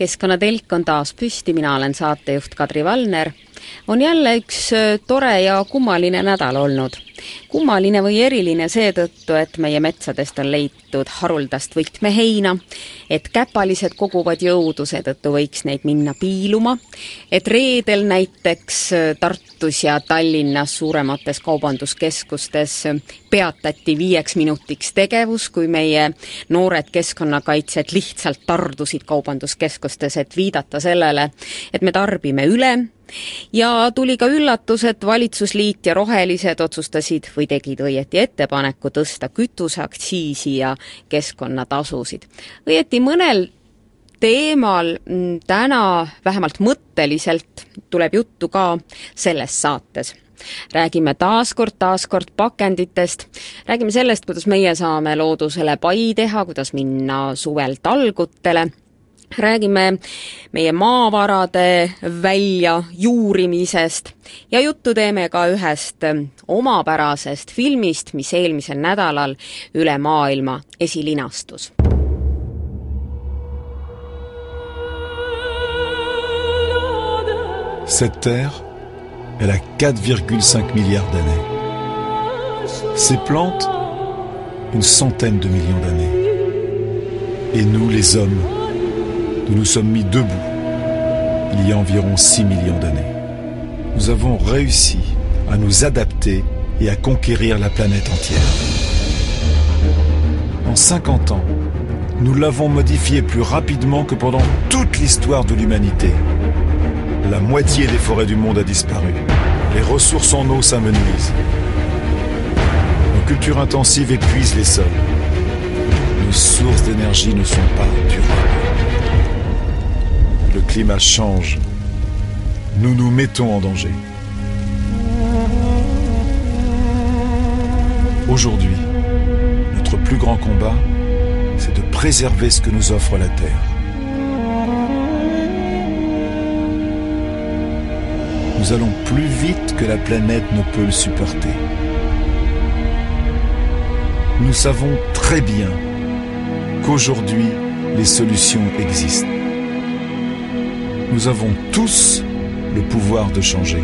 keskkonnatelk on taas püsti, mina olen saatejuht Kadri Valner. on jälle üks äh, tore ja kummaline nädal olnud kummaline või eriline seetõttu, et meie metsadest on leitud haruldast võtmeheina, et käpalised koguvad jõudu, seetõttu võiks neid minna piiluma, et reedel näiteks Tartus ja Tallinnas suuremates kaubanduskeskustes peatati viieks minutiks tegevus, kui meie noored keskkonnakaitsjad lihtsalt tardusid kaubanduskeskustes, et viidata sellele, et me tarbime üle ja tuli ka üllatus, et valitsusliit ja rohelised otsustasid või tegid õieti ettepaneku tõsta kütuseaktsiisi ja keskkonnatasusid. õieti mõnel teemal mm, täna vähemalt mõtteliselt tuleb juttu ka selles saates. Räägime taaskord, taaskord pakenditest, räägime sellest, kuidas meie saame loodusele pai teha, kuidas minna suvel talgutele räägime meie maavarade väljajuurimisest ja juttu teeme ka ühest omapärasest filmist, mis eelmisel nädalal üle maailma esilinastus. Cette terre, elle a 4,5 milliards d'années. Ces plantes, une centaine de millions d'années. Et nous, les hommes, nous nous sommes mis debout il y a environ 6 millions d'années. Nous avons réussi à nous adapter et à conquérir la planète entière. En 50 ans, nous l'avons modifié plus rapidement que pendant toute l'histoire de l'humanité. La moitié des forêts du monde a disparu. Les ressources en eau s'amenuisent. Nos cultures intensives épuisent les sols. Nos sources d'énergie ne sont pas durables le climat change, nous nous mettons en danger. Aujourd'hui, notre plus grand combat, c'est de préserver ce que nous offre la Terre. Nous allons plus vite que la planète ne peut le supporter. Nous savons très bien qu'aujourd'hui, les solutions existent. Nous avons tous le pouvoir de changer.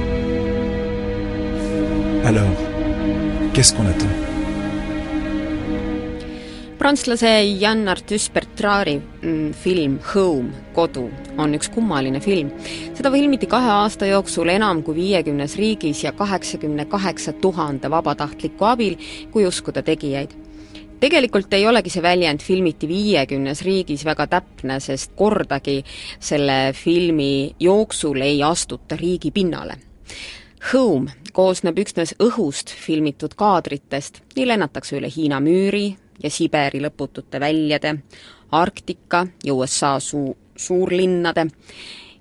Alors, qu'est-ce qu'on attend prantslase Jan Artus Bertrari mm, film Home, kodu, on üks kummaline film. seda filmiti kahe aasta jooksul enam kui viiekümnes riigis ja kaheksakümne kaheksa tuhande vabatahtliku abil, kui uskuda tegijaid tegelikult ei olegi see väljend filmiti viiekümnes riigis väga täpne, sest kordagi selle filmi jooksul ei astuta riigi pinnale. Home koosneb üksnes õhust filmitud kaadritest, nii lennatakse üle Hiina müüri ja Siberi lõputute väljade, Arktika ja USA suu-, suurlinnade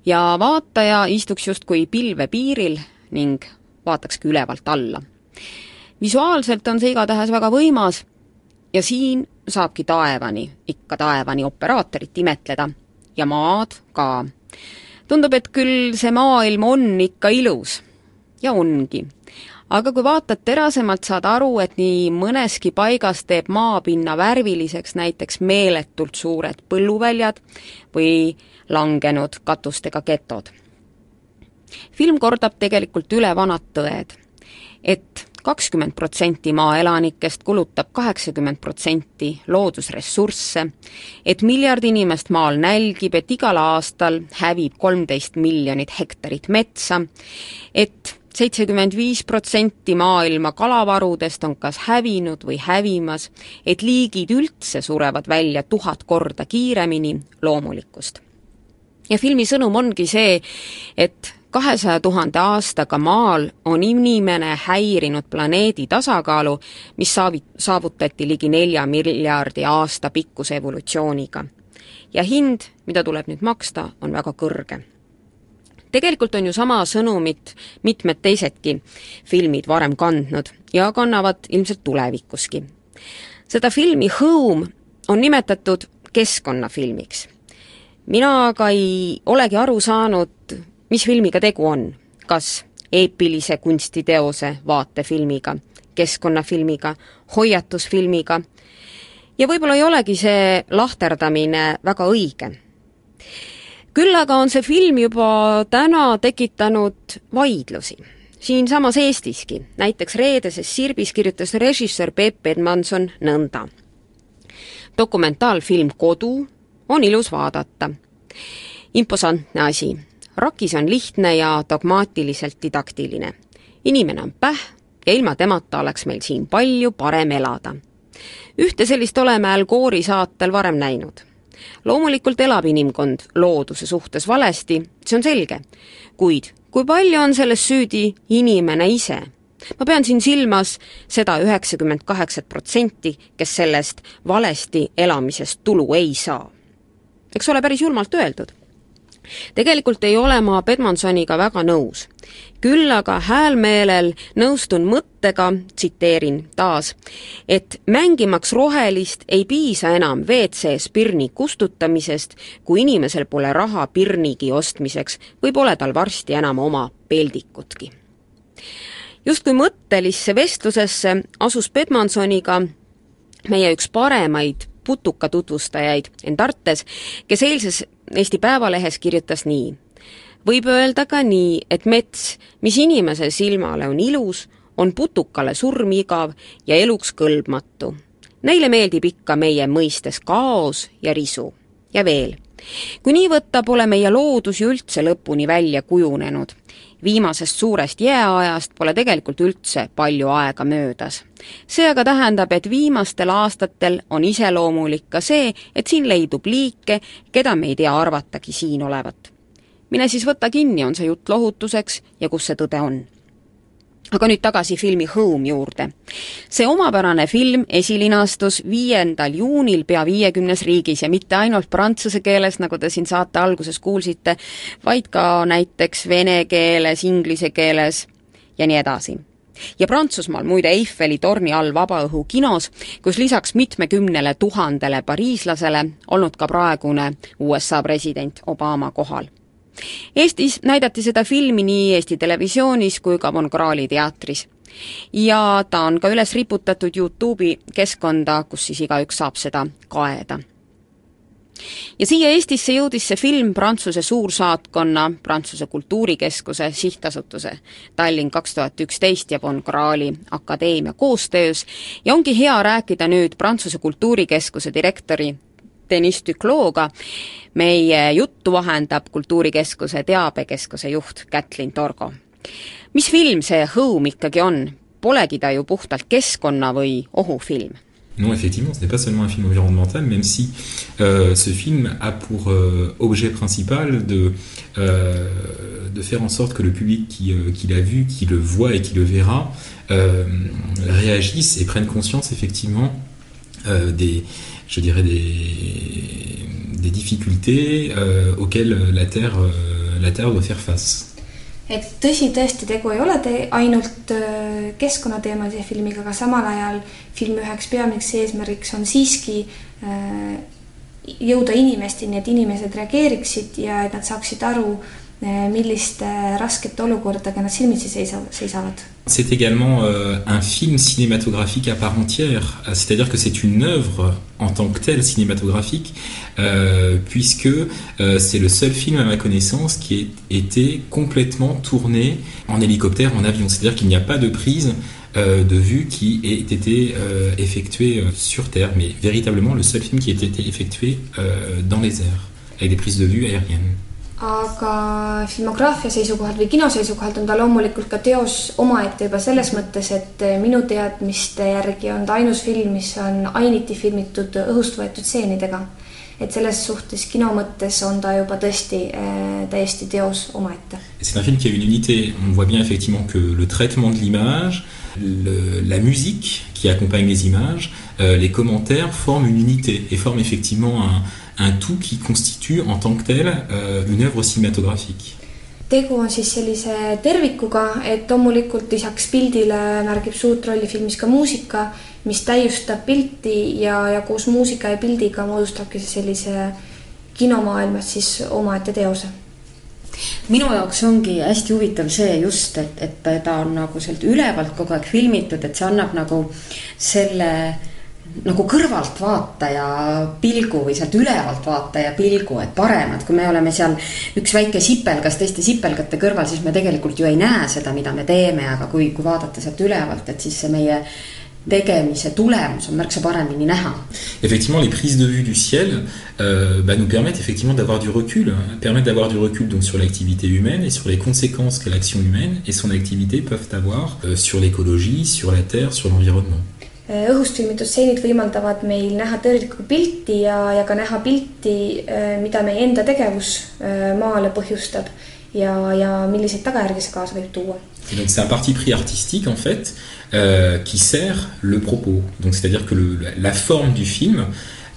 ja vaataja istuks justkui pilvepiiril ning vaatakski ülevalt alla. visuaalselt on see igatahes väga võimas ja siin saabki taevani, ikka taevani operaatorit imetleda ja maad ka. tundub, et küll see maailm on ikka ilus. ja ongi. aga kui vaatad terasemalt, saad aru, et nii mõneski paigas teeb maapinna värviliseks näiteks meeletult suured põlluväljad või langenud katustega getod. film kordab tegelikult üle vanad tõed, et kakskümmend protsenti maaelanikest kulutab kaheksakümmend protsenti loodusressursse, et miljard inimest maal nälgib, et igal aastal hävib kolmteist miljonit hektarit metsa, et seitsekümmend viis protsenti maailma kalavarudest on kas hävinud või hävimas, et liigid üldse surevad välja tuhat korda kiiremini loomulikust. ja filmi sõnum ongi see, et kahesaja tuhande aastaga Maal on inimene häirinud planeedi tasakaalu, mis saavi-, saavutati ligi nelja miljardi aasta pikkuse evolutsiooniga. ja hind, mida tuleb nüüd maksta, on väga kõrge. tegelikult on ju sama sõnumit mitmed teisedki filmid varem kandnud ja kannavad ilmselt tulevikuski. seda filmi Home on nimetatud keskkonnafilmiks. mina aga ei olegi aru saanud, mis filmiga tegu on. kas eepilise kunstiteose vaatefilmiga, keskkonnafilmiga, hoiatusfilmiga ja võib-olla ei olegi see lahterdamine väga õige. küll aga on see film juba täna tekitanud vaidlusi. siinsamas Eestiski, näiteks reedeses Sirbis kirjutas režissöör Peep Edmanson nõnda. dokumentaalfilm Kodu on ilus vaadata. imposantne asi. Rakis on lihtne ja dogmaatiliselt didaktiline. inimene on päh ja ilma temata oleks meil siin palju parem elada ühte sellist oleme Al Gore'i saatel varem näinud. loomulikult elab inimkond looduse suhtes valesti, see on selge, kuid kui palju on selles süüdi inimene ise? ma pean siin silmas seda üheksakümmend kaheksat protsenti, kes sellest valesti elamisest tulu ei saa. eks ole päris julmalt öeldud tegelikult ei ole ma Bedmansoniga väga nõus. küll aga häälmeelel nõustun mõttega, tsiteerin taas, et mängimaks rohelist ei piisa enam WC-s pirni kustutamisest, kui inimesel pole raha pirnigi ostmiseks või pole tal varsti enam oma peldikutki. justkui mõttelisse vestlusesse asus Bedmansoniga meie üks paremaid putuka tutvustajaid Endartes, kes eilses Eesti Päevalehes kirjutas nii. võib öelda ka nii, et mets, mis inimese silmale on ilus, on putukale surmigav ja eluks kõlbmatu. Neile meeldib ikka meie mõistes kaos ja risu. ja veel, kui nii võtta, pole meie loodus ju üldse lõpuni välja kujunenud viimasest suurest jääajast pole tegelikult üldse palju aega möödas. see aga tähendab, et viimastel aastatel on iseloomulik ka see, et siin leidub liike, keda me ei tea arvatagi siin olevat. mine siis võta kinni, on see jutt lohutuseks ja kus see tõde on aga nüüd tagasi filmi Home juurde. see omapärane film esilinastus viiendal juunil pea viiekümnes riigis ja mitte ainult prantsuse keeles, nagu te siin saate alguses kuulsite, vaid ka näiteks vene keeles, inglise keeles ja nii edasi ja Prantsusmaal muide Eiffeli torni all vabaõhukinos, kus lisaks mitmekümnele tuhandele pariislasele olnud ka praegune USA president Obama kohal Eestis näidati seda filmi nii Eesti Televisioonis kui ka Von Krahli teatris. ja ta on ka üles riputatud Youtube'i keskkonda, kus siis igaüks saab seda kaeda ja siia Eestisse jõudis see film Prantsuse suursaatkonna, Prantsuse Kultuurikeskuse sihtasutuse Tallinn kaks tuhat üksteist ja Von Krahli akadeemia koostöös ja ongi hea rääkida nüüd Prantsuse Kultuurikeskuse direktori Deniss Duclos'ga. meie juttu vahendab Kultuurikeskuse teabekeskuse juht Kätlin Torgo. mis film see Home ikkagi on? Polegi ta ju puhtalt keskkonna või ohufilm Non, effectivement, ce n'est pas seulement un film environnemental, même si euh, ce film a pour euh, objet principal de, euh, de faire en sorte que le public qui, euh, qui l'a vu, qui le voit et qui le verra, euh, réagisse et prenne conscience effectivement euh, des, je dirais, des, des difficultés euh, auxquelles la Terre, euh, la Terre doit faire face. et tõsi, tõesti, tegu ei ole te ainult äh, keskkonnateemalise filmiga, aga samal ajal filmi üheks peamiseks eesmärgiks on siiski äh, jõuda inimesteni, et inimesed reageeriksid ja et nad saaksid aru, silmitsi seisavad C'est également euh, un film cinématographique à part entière, euh, c'est-à-dire que c'est une œuvre en tant que telle cinématographique, euh, puisque c'est le seul film à ma connaissance qui ait été complètement tourné en hélicoptère, en avion. C'est-à-dire qu'il n'y a pas de prise de vue qui ait été effectuée sur Terre, mais véritablement le seul film qui ait été effectué dans les airs, avec des prises de vue aériennes. Aga filmograafia seisukohalt või kino seisukohalt on ta loomulikult ka teos omaette juba selles mõttes, et minu teadmiste järgi on ta ainus film, mis on ainiti filmitud õhust võetud stseenidega. et selles suhtes kino mõttes on ta juba tõesti äh, täiesti teos omaette. C'est un film qui a une unité, on voit bien effectivement que le traitement de l'image, la musique qui accompagne les images, euh, les commentaires forment une unité et forment effectivement un, un tout qui constitue en tant que tel une œuvre cinématographique. Tegu on siis sellise tervikuga, et loomulikult lisaks pildile märgib suurt rolli filmis ka muusika, mis täiustab pilti ja, ja koos muusika ja pildiga moodustabki sellise kinomaailmas siis omaette teose. Minu jaoks ongi hästi huvitav see just, et, et ta on nagu sealt ülevalt kogu aeg filmitud, et see annab nagu selle nagu kõrvaltvaataja pilgu või sealt ülevalt vaataja pilgu, et parem, et kui me oleme seal üks väike sipelgas teiste sipelgate kõrval, siis me tegelikult ju ei näe seda, mida me teeme, aga kui, kui vaadata sealt ülevalt, et siis see meie tegemise tulemus on märksa paremini näha. Effectivement, les prises de vue du ciel euh, bah, nous permettent effectivement d'avoir du recul, permettent d'avoir du recul donc sur l'activité humaine et sur les conséquences que l'action humaine et son activité peuvent avoir euh, sur l'écologie, sur la terre, sur l'environnement. Äh, õhust filmitud stseenid võimaldavad meil näha äh, äh, c'est un parti pris artistique euh, qui sert le propos. C'est-à-dire que la forme du film,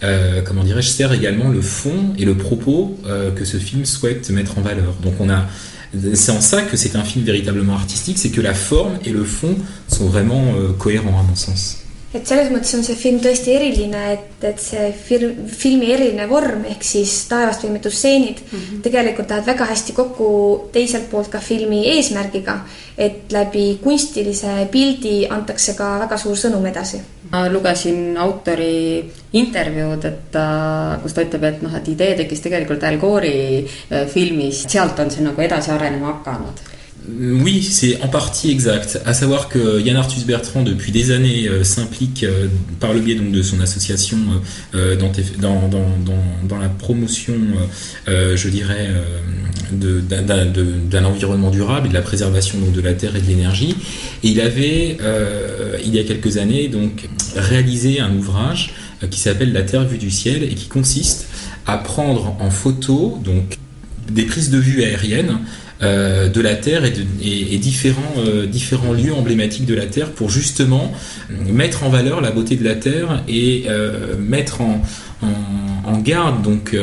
euh, comment dirais-je, sert également le fond et le propos euh, que ce film souhaite mettre en valeur. Donc on a c'est en ça que c'est un film véritablement artistique, c'est que la forme et le fond sont vraiment cohérents à mon sens. Et selles mõttes on see film tõesti eriline, et, et see film, filmi eriline vorm ehk siis taevast filmitud stseenid mm -hmm. tegelikult lähevad väga hästi kokku teiselt poolt ka filmi eesmärgiga, et läbi kunstilise pildi antakse ka väga suur sõnum edasi. ma lugesin autori intervjuud, et kus ta ütleb, et noh, et idee tekkis tegelikult Al Gore'i äh, filmis, sealt on see nagu edasi arenema hakanud Oui, c'est en partie exact. À savoir que Yann Arthus Bertrand, depuis des années, euh, s'implique euh, par le biais donc, de son association euh, dans, la promotion, je dirais, d'un environnement durable et de la préservation de la terre et de l'énergie. Et il avait, il y a quelques années, donc, réalisé un ouvrage qui s'appelle La Terre vue du ciel et qui consiste à prendre en photo donc, des prises de vue aériennes euh, de la Terre et, euh, différents lieux emblématiques de la Terre pour justement mettre en valeur la beauté de la Terre et euh, mettre en, garde donc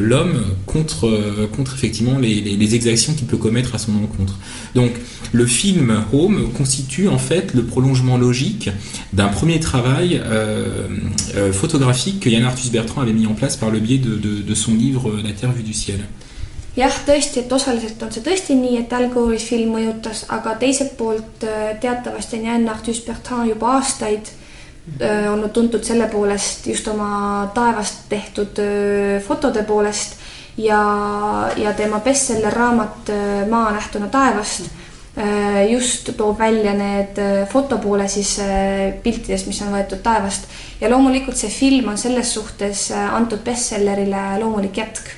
l'homme contre, effectivement les, exactions qu'il peut commettre à son encontre. Donc le film Home constitue en fait le prolongement logique d'un premier travail photographique que Yann Arthus Bertrand avait mis en place par le biais de, de son livre La Terre vue du ciel. Jah, tõesti, et osaliselt on see tõesti nii, et Al Gore'i film mõjutas, aga teiselt poolt äh, teatavasti on Jan Arthus Bertrand juba aastaid äh, olnud tuntud selle poolest just oma taevast tehtud äh, fotode poolest ja, ja tema bestseller raamat Maa nähtuna taevast just toob välja need foto poole siis piltidest, mis on võetud taevast. Ja loomulikult see film on selles suhtes antud bestsellerile loomulik jätk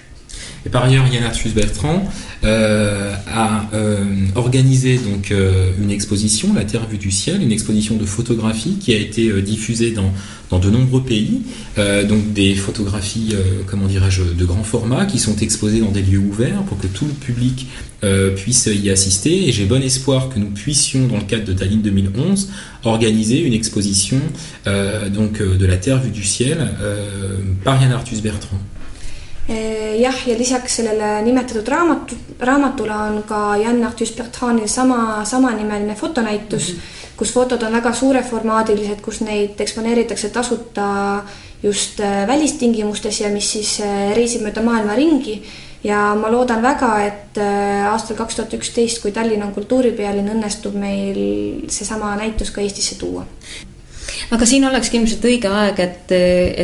Et par ailleurs, Yann Arthus Bertrand euh, a euh, organisé donc euh, une exposition, La Terre vue du ciel, une exposition de photographie qui a été diffusée dans, dans de nombreux pays, donc des photographies, comment dirais-je, de grand format qui sont exposées dans des lieux ouverts pour que tout le public puisse y assister. Et j'ai bon espoir que nous puissions, dans le cadre de Tallinn 2011, organiser une exposition donc de La Terre vue du ciel par Yann Arthus Bertrand. Eh, jah, ja lisaks sellele nimetatud raamatu, raamatule on ka Jan Arthus Bertranil sama, samanimeline fotonäitus mm, -hmm. kus fotod on väga suureformaadilised, kus neid eksponeeritakse tasuta just eh, välistingimustes ja mis siis eh, reisib mööda maailma ringi. ja ma loodan väga, et aastal kaks tuhat üksteist, kui Tallinn on kultuuripealinn, õnnestub meil seesama näitus ka Eestisse tuua aga siin olekski ilmselt õige aeg, et,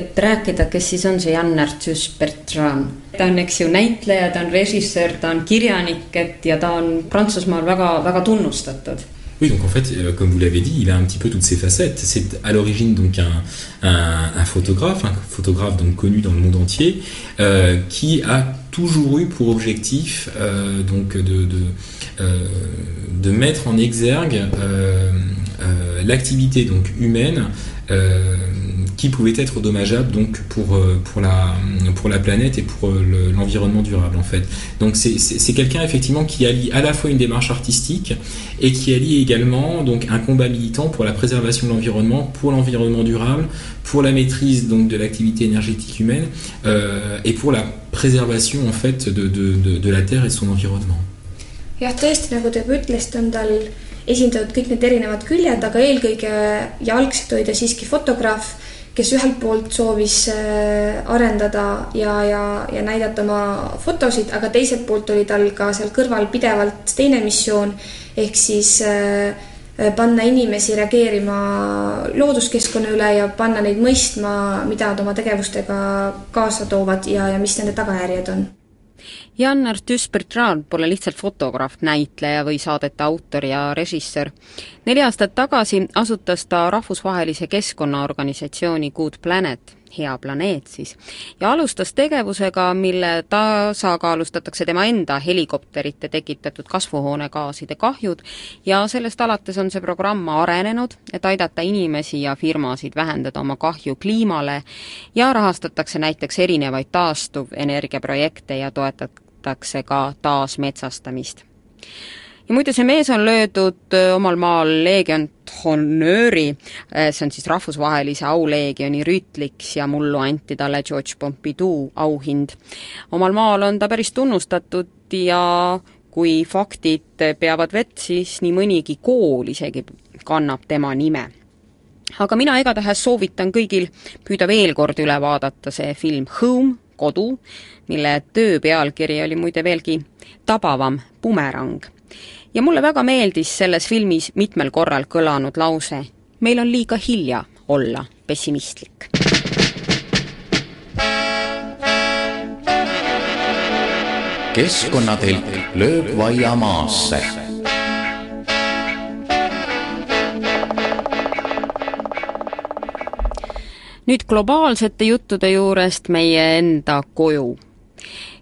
et rääkida, kes siis on see Jan Arthus Bertrand. ta on, eks ju, näitleja, ta on režissöör, ta on kirjanik, et ja ta on Prantsusmaal väga, väga tunnustatud Oui, donc en fait, euh, comme vous l'avez dit, il a un petit peu toutes ces facettes. C'est à l'origine donc un, un, photographe, un photographe donc connu dans le monde entier, euh, qui a toujours eu pour objectif euh, donc de, mettre en exergue l'activité donc humaine qui pouvaient être dommageables donc pour euh, pour la pour la planète et pour euh, l'environnement durable en fait. Donc c'est quelqu'un effectivement qui allie à la fois une démarche artistique et qui allie également donc un combat militant pour la préservation de l'environnement, pour l'environnement durable, pour la maîtrise donc de l'activité énergétique humaine euh, et pour la préservation en fait de, de, de, la Terre et son environnement. jah, tõesti, nagu te ütlesite, on tal esindatud kõik need kes ühelt poolt soovis äh, arendada ja, ja, ja näidata oma fotosid, aga teiselt poolt oli tal ka seal kõrval pidevalt teine missioon ehk siis äh, panna inimesi reageerima looduskeskkonna üle ja panna neid mõistma, mida nad oma tegevustega kaasa toovad ja, ja mis nende tagajärjed on Jan Artus-Bertrand pole lihtsalt fotograaf, näitleja või saadete autor ja režissöör. neli aastat tagasi asutas ta rahvusvahelise keskkonnaorganisatsiooni Good Planet hea planeet siis, ja alustas tegevusega, mille tasakaalustatakse tema enda helikopterite tekitatud kasvuhoonegaaside kahjud ja sellest alates on see programm arenenud, et aidata inimesi ja firmasid vähendada oma kahju kliimale ja rahastatakse näiteks erinevaid taastuvenergiaprojekte ja toetatakse ka taasmetsastamist. Ja muide, see mees on löödud omal maal Legion Honeuri, see on siis rahvusvahelise auleegioni rüütliks ja mullu anti talle George Pompidou auhind. omal maal on ta päris tunnustatud ja kui faktid peavad vett, siis nii mõnigi kool isegi kannab tema nime aga mina igatahes soovitan kõigil püüda veel kord üle vaadata see film Home, kodu, mille töö pealkiri oli muide veelgi tabavam Bumerang ja mulle väga meeldis selles filmis mitmel korral kõlanud lause meil on liiga hilja olla pessimistlik. keskkonnatelk lööb vaia maasse nüüd globaalsete juttude juurest meie enda koju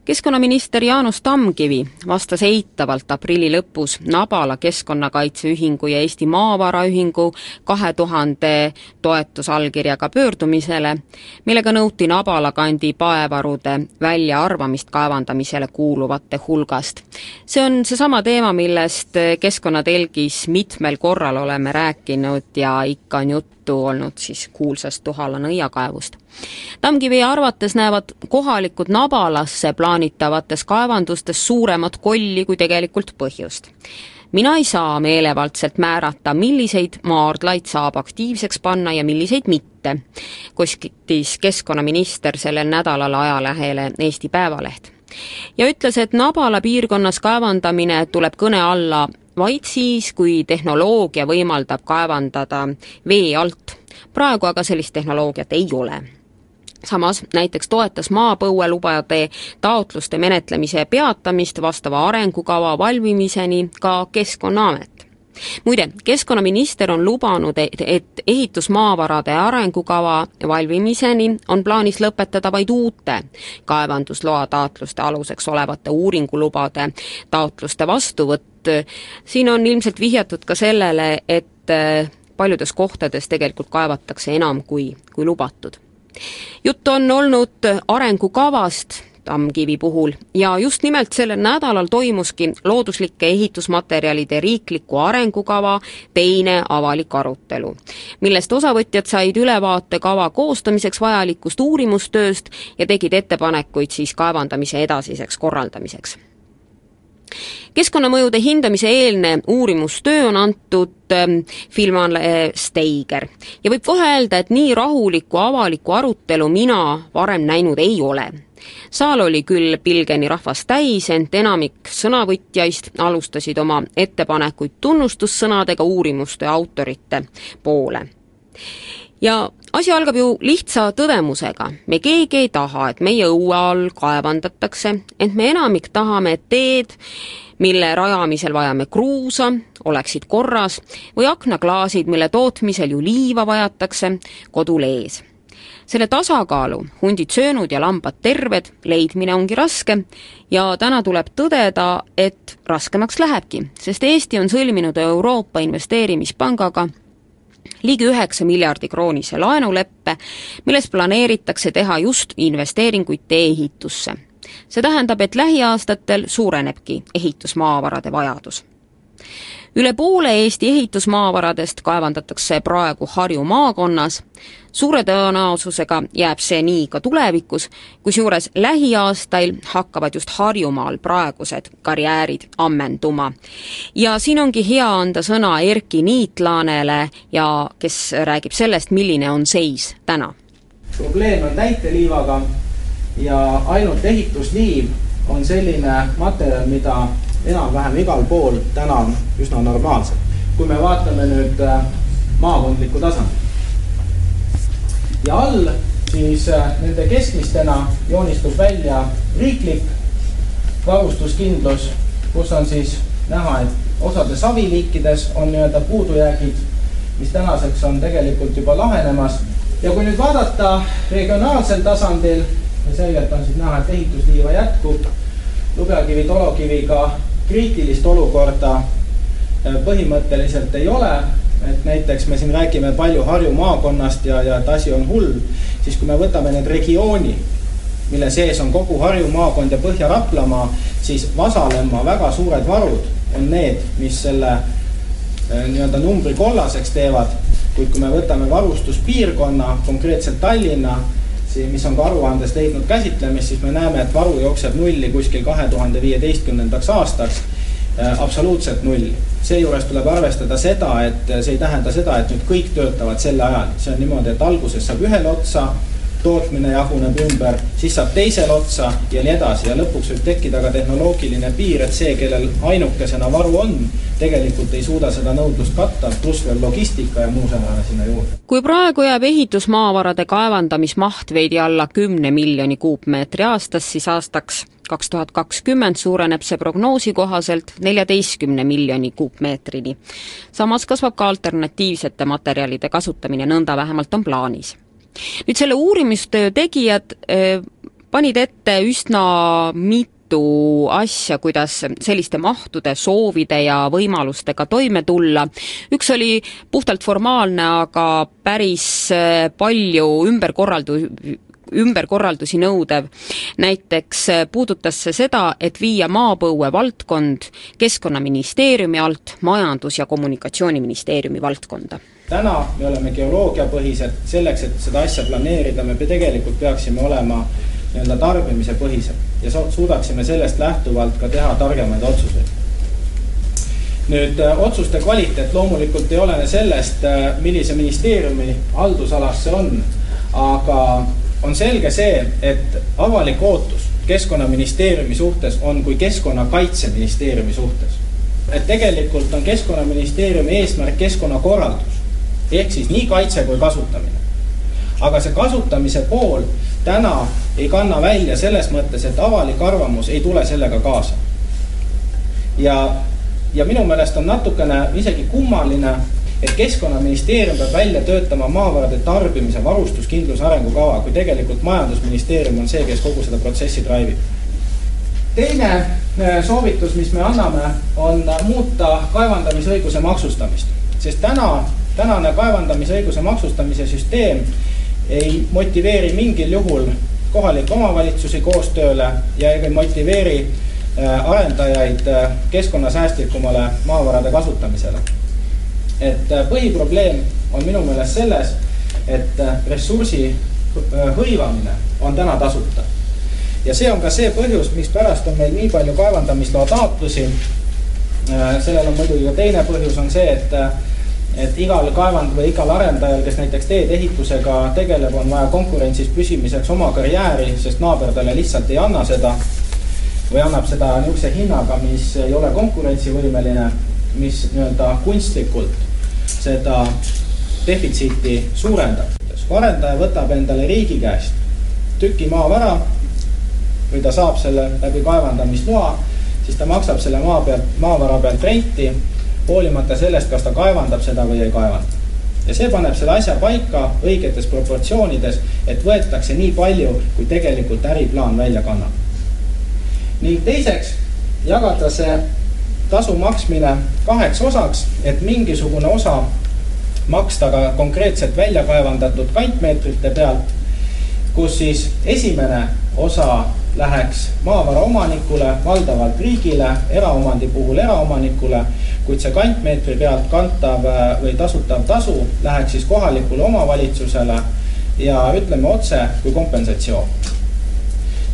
keskkonnaminister Jaanus Tamkivi vastas eitavalt aprilli lõpus Nabala Keskkonnakaitseühingu ja Eesti Maavaraühingu kahe tuhande toetusallkirjaga pöördumisele, millega nõuti Nabala kandi paevarude väljaarvamist kaevandamisele kuuluvate hulgast. see on seesama teema, millest Keskkonnatelgis mitmel korral oleme rääkinud ja ikka on juttu olnud siis kuulsast Tuhala nõiakaevust Tamkivi arvates näevad kohalikud Nabalasse plaanitavates kaevandustes suuremat kolli kui tegelikult põhjust mina ei saa meelevaldselt määrata, milliseid maardlaid saab aktiivseks panna ja milliseid mitte, kostis keskkonnaminister sellel nädalal ajalehele Eesti Päevaleht. ja ütles, et Nabala piirkonnas kaevandamine tuleb kõne alla vaid siis, kui tehnoloogia võimaldab kaevandada vee alt. praegu aga sellist tehnoloogiat ei ole samas näiteks toetas maapõuelubade taotluste menetlemise peatamist vastava arengukava valmimiseni ka Keskkonnaamet muide, keskkonnaminister on lubanud, et ehitusmaavarade arengukava valmimiseni on plaanis lõpetada vaid uute kaevandusloa taotluste aluseks olevate uuringulubade taotluste vastuvõtt. Siin on ilmselt vihjatud ka sellele, et paljudes kohtades tegelikult kaevatakse enam, kui, kui lubatud. Jutt on olnud arengukavast Tammkivi puhul ja just nimelt sellel nädalal toimuski looduslike ehitusmaterjalide riikliku arengukava teine avalik arutelu, millest osavõtjad said ülevaate kava koostamiseks vajalikust uurimustööst ja tegid ettepanekuid siis kaevandamise edasiseks korraldamiseks keskkonnamõjude hindamise eelne uurimustöö on antud ähm, filmale Steiger. Ja võib kohe öelda, et nii rahulikku avalikku arutelu mina varem näinud ei ole. Saal oli küll pilgeni rahvast täis, ent enamik sõnavõtjaist alustasid oma ettepanekuid tunnustussõnadega uurimuste autorite poole. Ja asi algab ju lihtsa tõdemusega. me keegi ei taha, et meie õue all kaevandatakse, ent me enamik tahame, et teed, mille rajamisel vajame kruusa, oleksid korras või aknaklaasid, mille tootmisel ju liiva vajatakse, kodul ees selle tasakaalu, hundid söönud ja lambad terved, leidmine ongi raske ja täna tuleb tõdeda, et raskemaks lähebki, sest Eesti on sõlminud Euroopa Investeerimispangaga ligi üheksa miljardi kroonise laenuleppe, milles planeeritakse teha just investeeringuid tee-ehitusse. see tähendab, et lähiaastatel suurenebki ehitusmaavarade vajadus üle poole Eesti ehitusmaavaradest kaevandatakse praegu Harju maakonnas, suure tõenäosusega jääb see nii ka tulevikus, kusjuures lähiaastail hakkavad just Harjumaal praegused karjäärid ammenduma. ja siin ongi hea anda sõna Erki Niitlaanele ja kes räägib sellest, milline on seis täna. probleem on täiteliivaga ja ainult ehitusliiv on selline materjal, mida enam-vähem igal pool täna üsna normaalsed. kui me vaatame nüüd äh, maakondlikku tasandit. ja all siis äh, nende keskmistena joonistus välja riiklik varustuskindlus, kus on siis näha, et osades saviliikides on nii-öelda puudujäägid, mis tänaseks on tegelikult juba lahenemas. ja kui nüüd vaadata regionaalsel tasandil, selgelt on siis näha, et ehitusliiva jätkub lubjakivi, tolokiviga kriitilist olukorda äh, põhimõtteliselt ei ole, et näiteks me siin räägime palju Harju maakonnast ja, ja et asi on hull, siis kui me võtame need regiooni, mille sees on kogu Harju maakond ja Põhja-Raplamaa, siis Vasalemma väga suured varud on need, mis selle äh, nii-öelda numbri kollaseks teevad, kuid kui me võtame varustuspiirkonna, konkreetselt Tallinna, mis on ka aruandes leidnud käsitlemist, siis me näeme, et varu jookseb nulli kuskil kahe tuhande viieteistkümnendaks aastaks äh, absoluutselt null. seejuures tuleb arvestada seda, et see ei tähenda seda, et nüüd kõik töötavad selle ajal, see on niimoodi, et alguses saab ühele otsa tootmine jaguneb ümber, siis saab teisele otsa ja nii edasi ja lõpuks võib tekkida ka tehnoloogiline piir, et see, kellel ainukesena varu on, tegelikult ei suuda seda nõudlust katta, pluss veel logistika ja muu säärane sinna juurde. kui praegu jääb ehitusmaavarade kaevandamismaht veidi alla kümne miljoni kuupmeetri aastas, siis aastaks kaks tuhat kakskümmend suureneb see prognoosi kohaselt neljateistkümne miljoni kuupmeetrini. samas kasvab ka alternatiivsete materjalide kasutamine, nõnda vähemalt on plaanis nüüd selle uurimistöö tegijad eh, panid ette üsna mitu asja, kuidas selliste mahtude, soovide ja võimalustega toime tulla. üks oli puhtalt formaalne, aga päris eh, palju ümberkorraldu-, ümberkorraldusi nõudev. näiteks eh, puudutas see seda, et viia maapõue valdkond Keskkonnaministeeriumi alt Majandus- ja Kommunikatsiooniministeeriumi valdkonda täna me oleme geoloogiapõhised, selleks, et seda asja planeerida, me tegelikult peaksime olema nii-öelda tarbimispõhised ja suudaksime sellest lähtuvalt ka teha targemaid otsuseid. nüüd äh, otsuste kvaliteet loomulikult ei olene sellest, äh, millise ministeeriumi haldusalas see on, aga on selge see, et avalik ootus Keskkonnaministeeriumi suhtes on kui Keskkonnakaitseministeeriumi suhtes. et tegelikult on Keskkonnaministeeriumi eesmärk keskkonnakorraldus ehk siis nii kaitse kui kasutamine. aga see kasutamise pool täna ei kanna välja selles mõttes, et avalik arvamus ei tule sellega kaasa. ja, ja minu meelest on natukene isegi kummaline, et Keskkonnaministeerium peab välja töötama maavarade tarbimise varustuskindluse arengukava, kui tegelikult Majandusministeerium on see, kes kogu seda protsessi drive ib. teine äh, soovitus, mis me anname, on muuta kaevandamisõiguse maksustamist, sest täna tänane kaevandamisõiguse maksustamise süsteem ei motiveeri mingil juhul kohalikke omavalitsusi koostööle ja ei motiveeri äh, arendajaid äh, keskkonnasäästlikumale maavarade kasutamisele. et äh, põhiprobleem on minu meelest selles, et ressursi hõivamine on täna tasuta. ja see on ka see põhjus, mispärast on meil nii palju kaevandamisloa taotlusi. sellel on muidugi ka teine põhjus, on see, et et igal kaevand või igal arendajal, kes näiteks teedeehitusega tegeleb, on vaja konkurentsis püsimiseks oma karjääri, sest naaber talle lihtsalt ei anna seda või annab seda niisuguse hinnaga, mis ei ole konkurentsivõimeline, mis nii-öelda kunstlikult seda defitsiiti suurendab. kui arendaja võtab endale riigi käest tüki maavara või ta saab selle läbi kaevandamisloa, siis ta maksab selle maa pealt, maavara pealt renti hoolimata sellest, kas ta kaevandab seda või ei kaevanda. ja see paneb selle asja paika õigetes proportsioonides, et võetakse nii palju, kui tegelikult äriplaan välja kannab. ning teiseks, jagada see tasu maksmine kaheks osaks, et mingisugune osa maksta ka konkreetselt välja kaevandatud kantmeetrite pealt, kus siis esimene osa läheks maavara omanikule, valdavalt riigile, eraomandi puhul eraomanikule, kuid see kantmeetri pealt kantav või tasutav tasu läheks siis kohalikule omavalitsusele ja ütleme otse kui kompensatsioon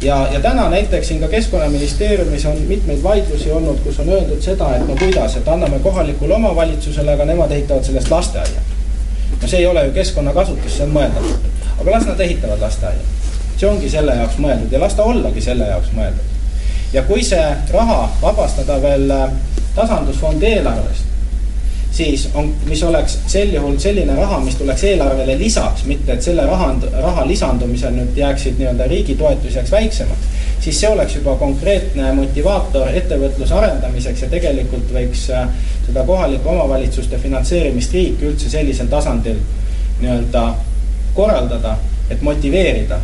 ja, ja täna näiteks siin ka Keskkonnaministeeriumis on mitmeid vaidlusi olnud, kus on öeldud seda, et no kuidas, et anname kohalikule omavalitsusele, aga nemad ehitavad sellest lasteaia. no see ei ole ju keskkonnakasutus, see on mõeldamatu. aga las nad ehitavad lasteaia. see ongi selle jaoks mõeldud ja las ta ollagi selle jaoks mõeldud. ja kui see raha vabastada veel äh, tasandusfondi eelarvest, siis on, mis oleks sel juhul selline raha, mis tuleks eelarvele lisaks, mitte et selle raha, raha lisandumisel nüüd jääksid nii-öelda riigi toetus jääks väiksemaks, siis see oleks juba konkreetne motivaator ettevõtluse arendamiseks ja tegelikult võiks äh, seda kohalike omavalitsuste finantseerimist riik üldse sellisel tasandil nii-öelda korraldada, et motiveerida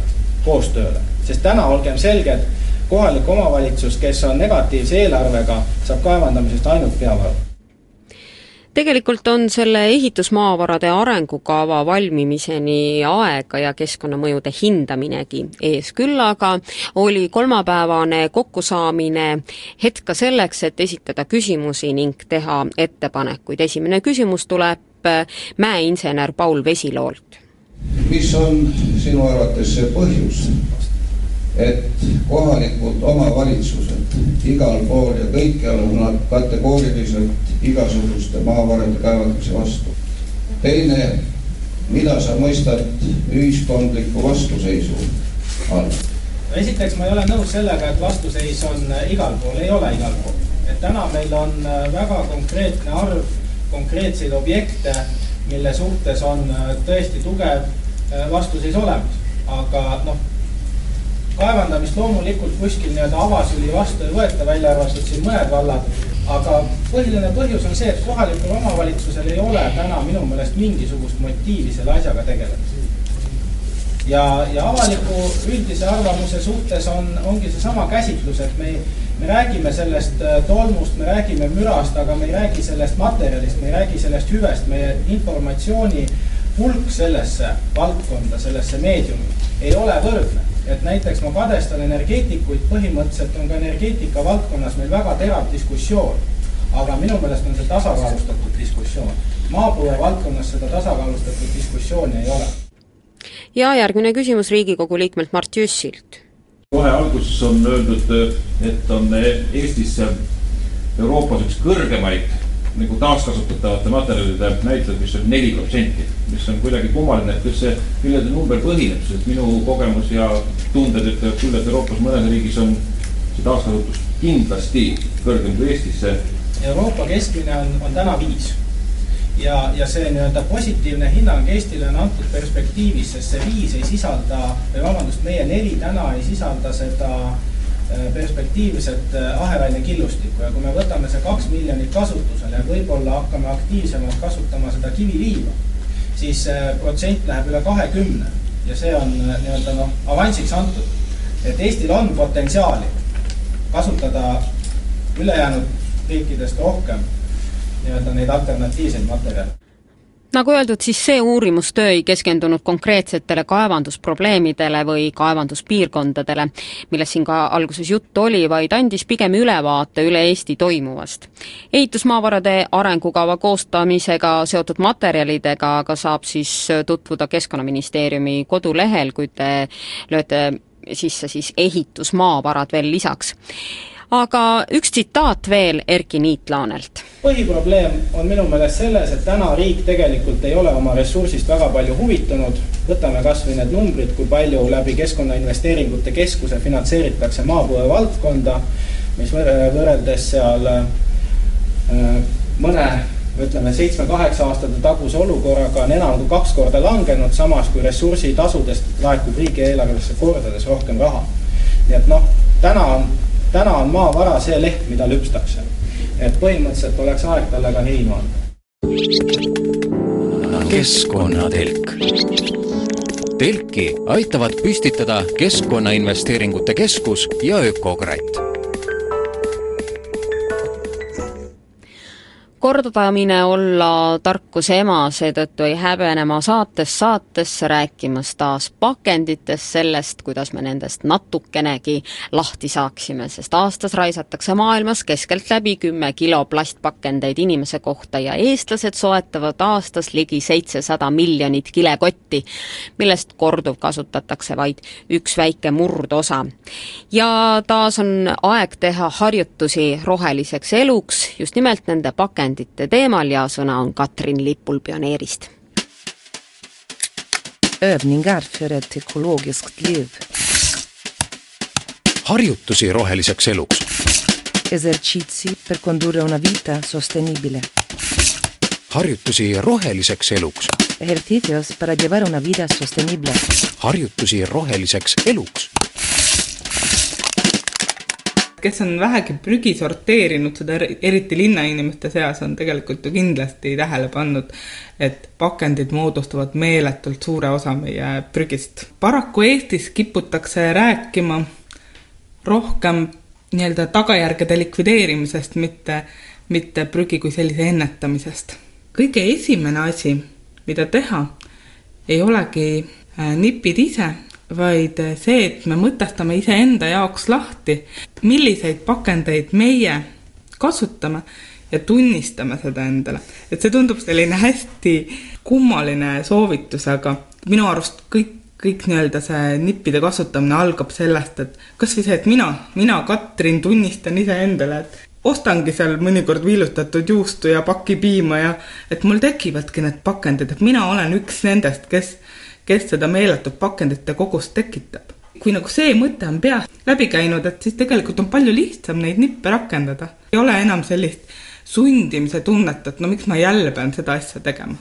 koostööle. sest täna olgem selged, kohalik omavalitsus, kes on negatiivse eelarvega, saab kaevandamisest ainult peavaru tegelikult on selle ehitusmaavarade arengukava valmimiseni aega ja keskkonnamõjude hindaminegi ees, küll aga oli kolmapäevane kokkusaamine hetk ka selleks, et esitada küsimusi ning teha ettepanekuid. esimene küsimus tuleb mäeinsener Paul Vesiloolt. mis on sinu arvates see põhjus, et kohalikud omavalitsused igal pool ja kõikjal on nad kategooriliselt igasuguste maavarade kaevandamise vastu. teine, mida sa mõistad ühiskondliku vastuseisu all? esiteks ma ei ole nõus sellega, et vastuseis on igal pool, ei ole igal pool. et täna meil on väga konkreetne arv konkreetseid objekte, mille suhtes on tõesti tugev vastuseis olemas, aga noh kaevandamist loomulikult kuskil nii-öelda avasüli vastu ei võeta, välja arvatud siin mõned vallad. aga põhiline põhjus on see, et kohalikul omavalitsusel ei ole täna minu meelest mingisugust motiivi selle asjaga tegelemiseks. ja, ja avaliku üldise arvamuse suhtes on, ongi seesama käsitlus, et me, me räägime sellest äh, tolmust, me räägime mürast, aga me ei räägi sellest materjalist, me ei räägi sellest hüvest, meie informatsiooni hulk sellesse valdkonda, sellesse meediumi ei ole võrdne et näiteks ma kadestan energeetikuid, põhimõtteliselt on ka energeetika valdkonnas meil väga terav diskussioon. aga minu meelest on see tasakaalustatud diskussioon. maapõue valdkonnas seda tasakaalustatud diskussiooni ei ole. ja järgmine küsimus Riigikogu liikmelt Mart Jüssilt. kohe alguses on öeldud, et on Eestis Euroopas üks kõrgemaid nagu taaskasutatavate materjalide näitajad, mis on neli protsenti, mis on kuidagi kummaline, et kas see, millel see number põhineb, sest minu kogemus ja tunded ütlevad küll, et Euroopas mõnes riigis on see taaskasutus kindlasti kõrgem kui Eestis. Euroopa keskmine on, on täna viis ja, ja see nii-öelda positiivne hinnang Eestile on antud perspektiivis, sest see viis ei sisalda, või vabandust, meie neli täna ei sisalda seda Äh, perspektiivset äh, aheraine killustikku. Ja kui me võtame see kaks miljonit kasutusele ja võib-olla hakkame aktiivsemalt kasutama seda kiviliiva, siis protsent läheb üle kahekümne. Ja see on äh, nii-öelda noh, avansiks antud. et Eestil on potentsiaali kasutada ülejäänud riikidest rohkem nii-öelda neid alternatiivseid materjale nagu öeldud, siis see uurimustöö ei keskendunud konkreetsetele kaevandusprobleemidele või kaevanduspiirkondadele, millest siin ka alguses juttu oli, vaid andis pigem ülevaate üle Eesti toimuvast. ehitusmaavarade arengukava koostamisega seotud materjalidega aga saab siis tutvuda Keskkonnaministeeriumi kodulehel, kui te lööte sisse siis ehitusmaavarad veel lisaks aga üks tsitaat veel Erki Niitlaanelt. põhiprobleem on minu meelest selles, et täna riik tegelikult ei ole oma ressursist väga palju huvitunud. võtame kas või need numbrid, kui palju läbi Keskkonnainvesteeringute Keskuse finantseeritakse maapõue valdkonda, mis võrreldes seal äh, mõne ütleme, seitsme-kaheksa aastate taguse olukorraga on enam kui kaks korda langenud, samas kui ressursitasudest laekub riigieelarvesse kordades rohkem raha. nii et noh, täna on täna on maavara see leht, mida lüpstakse. et põhimõtteliselt oleks aeg talle ka heinu anda. keskkonnatelk. telki aitavad püstitada Keskkonnainvesteeringute Keskus ja Ökokratt kordamine olla tarkuse ema, seetõttu ei häbene ma saatest saatesse rääkimas taas pakenditest, sellest, kuidas me nendest natukenegi lahti saaksime, sest aastas raisatakse maailmas keskeltläbi kümme kilo plastpakendeid inimese kohta ja eestlased soetavad aastas ligi seitsesada miljonit kilekotti, millest korduvkasutatakse vaid üks väike murdosa. ja taas on aeg teha harjutusi roheliseks eluks, just nimelt nende pakendite teemal ja sõna on Katrin Lipul Pioneerist. Övningar för ett ekologiskt liv. harjutusi roheliseks eluks. Esercizi per condurre una vita sostenibile. harjutusi roheliseks eluks. Ejercicios para llevar una vida sostenible. harjutusi roheliseks eluks kes on vähegi prügi sorteerinud, seda eriti linnainimeste seas, on tegelikult ju kindlasti tähele pannud, et pakendid moodustavad meeletult suure osa meie prügist. paraku Eestis kiputakse rääkima rohkem nii-öelda tagajärgede likvideerimisest, mitte, mitte prügi kui sellise ennetamisest. kõige esimene asi, mida teha, ei olegi äh, nipid ise, vaid see, et me mõtestame iseenda jaoks lahti, milliseid pakendeid meie kasutame ja tunnistame seda endale. et see tundub selline hästi kummaline soovitus, aga minu arust kõik, kõik nii-öelda see nippide kasutamine algab sellest, et kas või see, et mina, mina, Katrin, tunnistan iseendale, et ostangi seal mõnikord viilutatud juustu ja paki piima ja et mul tekivadki need pakendid, et mina olen üks nendest, kes kes seda meeletut pakendite kogust tekitab. kui nagu see mõte on peas läbi käinud, et siis tegelikult on palju lihtsam neid nippe rakendada. ei ole enam sellist sundimise tunnet, et no miks ma jälle pean seda asja tegema.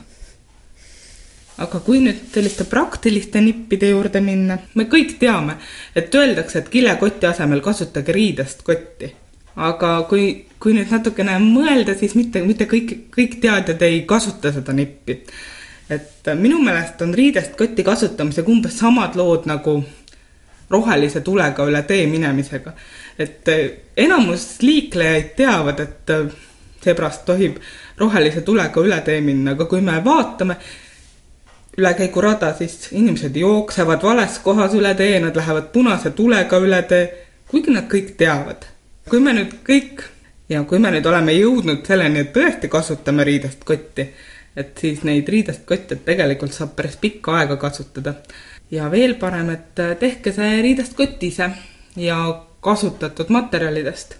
aga kui nüüd selliste praktiliste nippide juurde minna, me kõik teame, et öeldakse, et kilekoti asemel kasutage riidest kotti. aga kui, kui nüüd natukene mõelda, siis mitte, mitte kõik, kõik teadjad ei kasuta seda nippi et minu meelest on riidest kotti kasutamisega umbes samad lood nagu rohelise tulega üle tee minemisega. et enamus liiklejaid teavad, et seepärast tohib rohelise tulega üle tee minna, aga kui me vaatame ülekäigurada, siis inimesed jooksevad vales kohas üle tee, nad lähevad punase tulega üle tee, kuigi nad kõik teavad. kui me nüüd kõik ja kui me nüüd oleme jõudnud selleni, et tõesti kasutame riidest kotti et siis neid riidest kotte tegelikult saab päris pikka aega kasutada. ja veel parem, et tehke see riidest kott ise ja kasutatud materjalidest.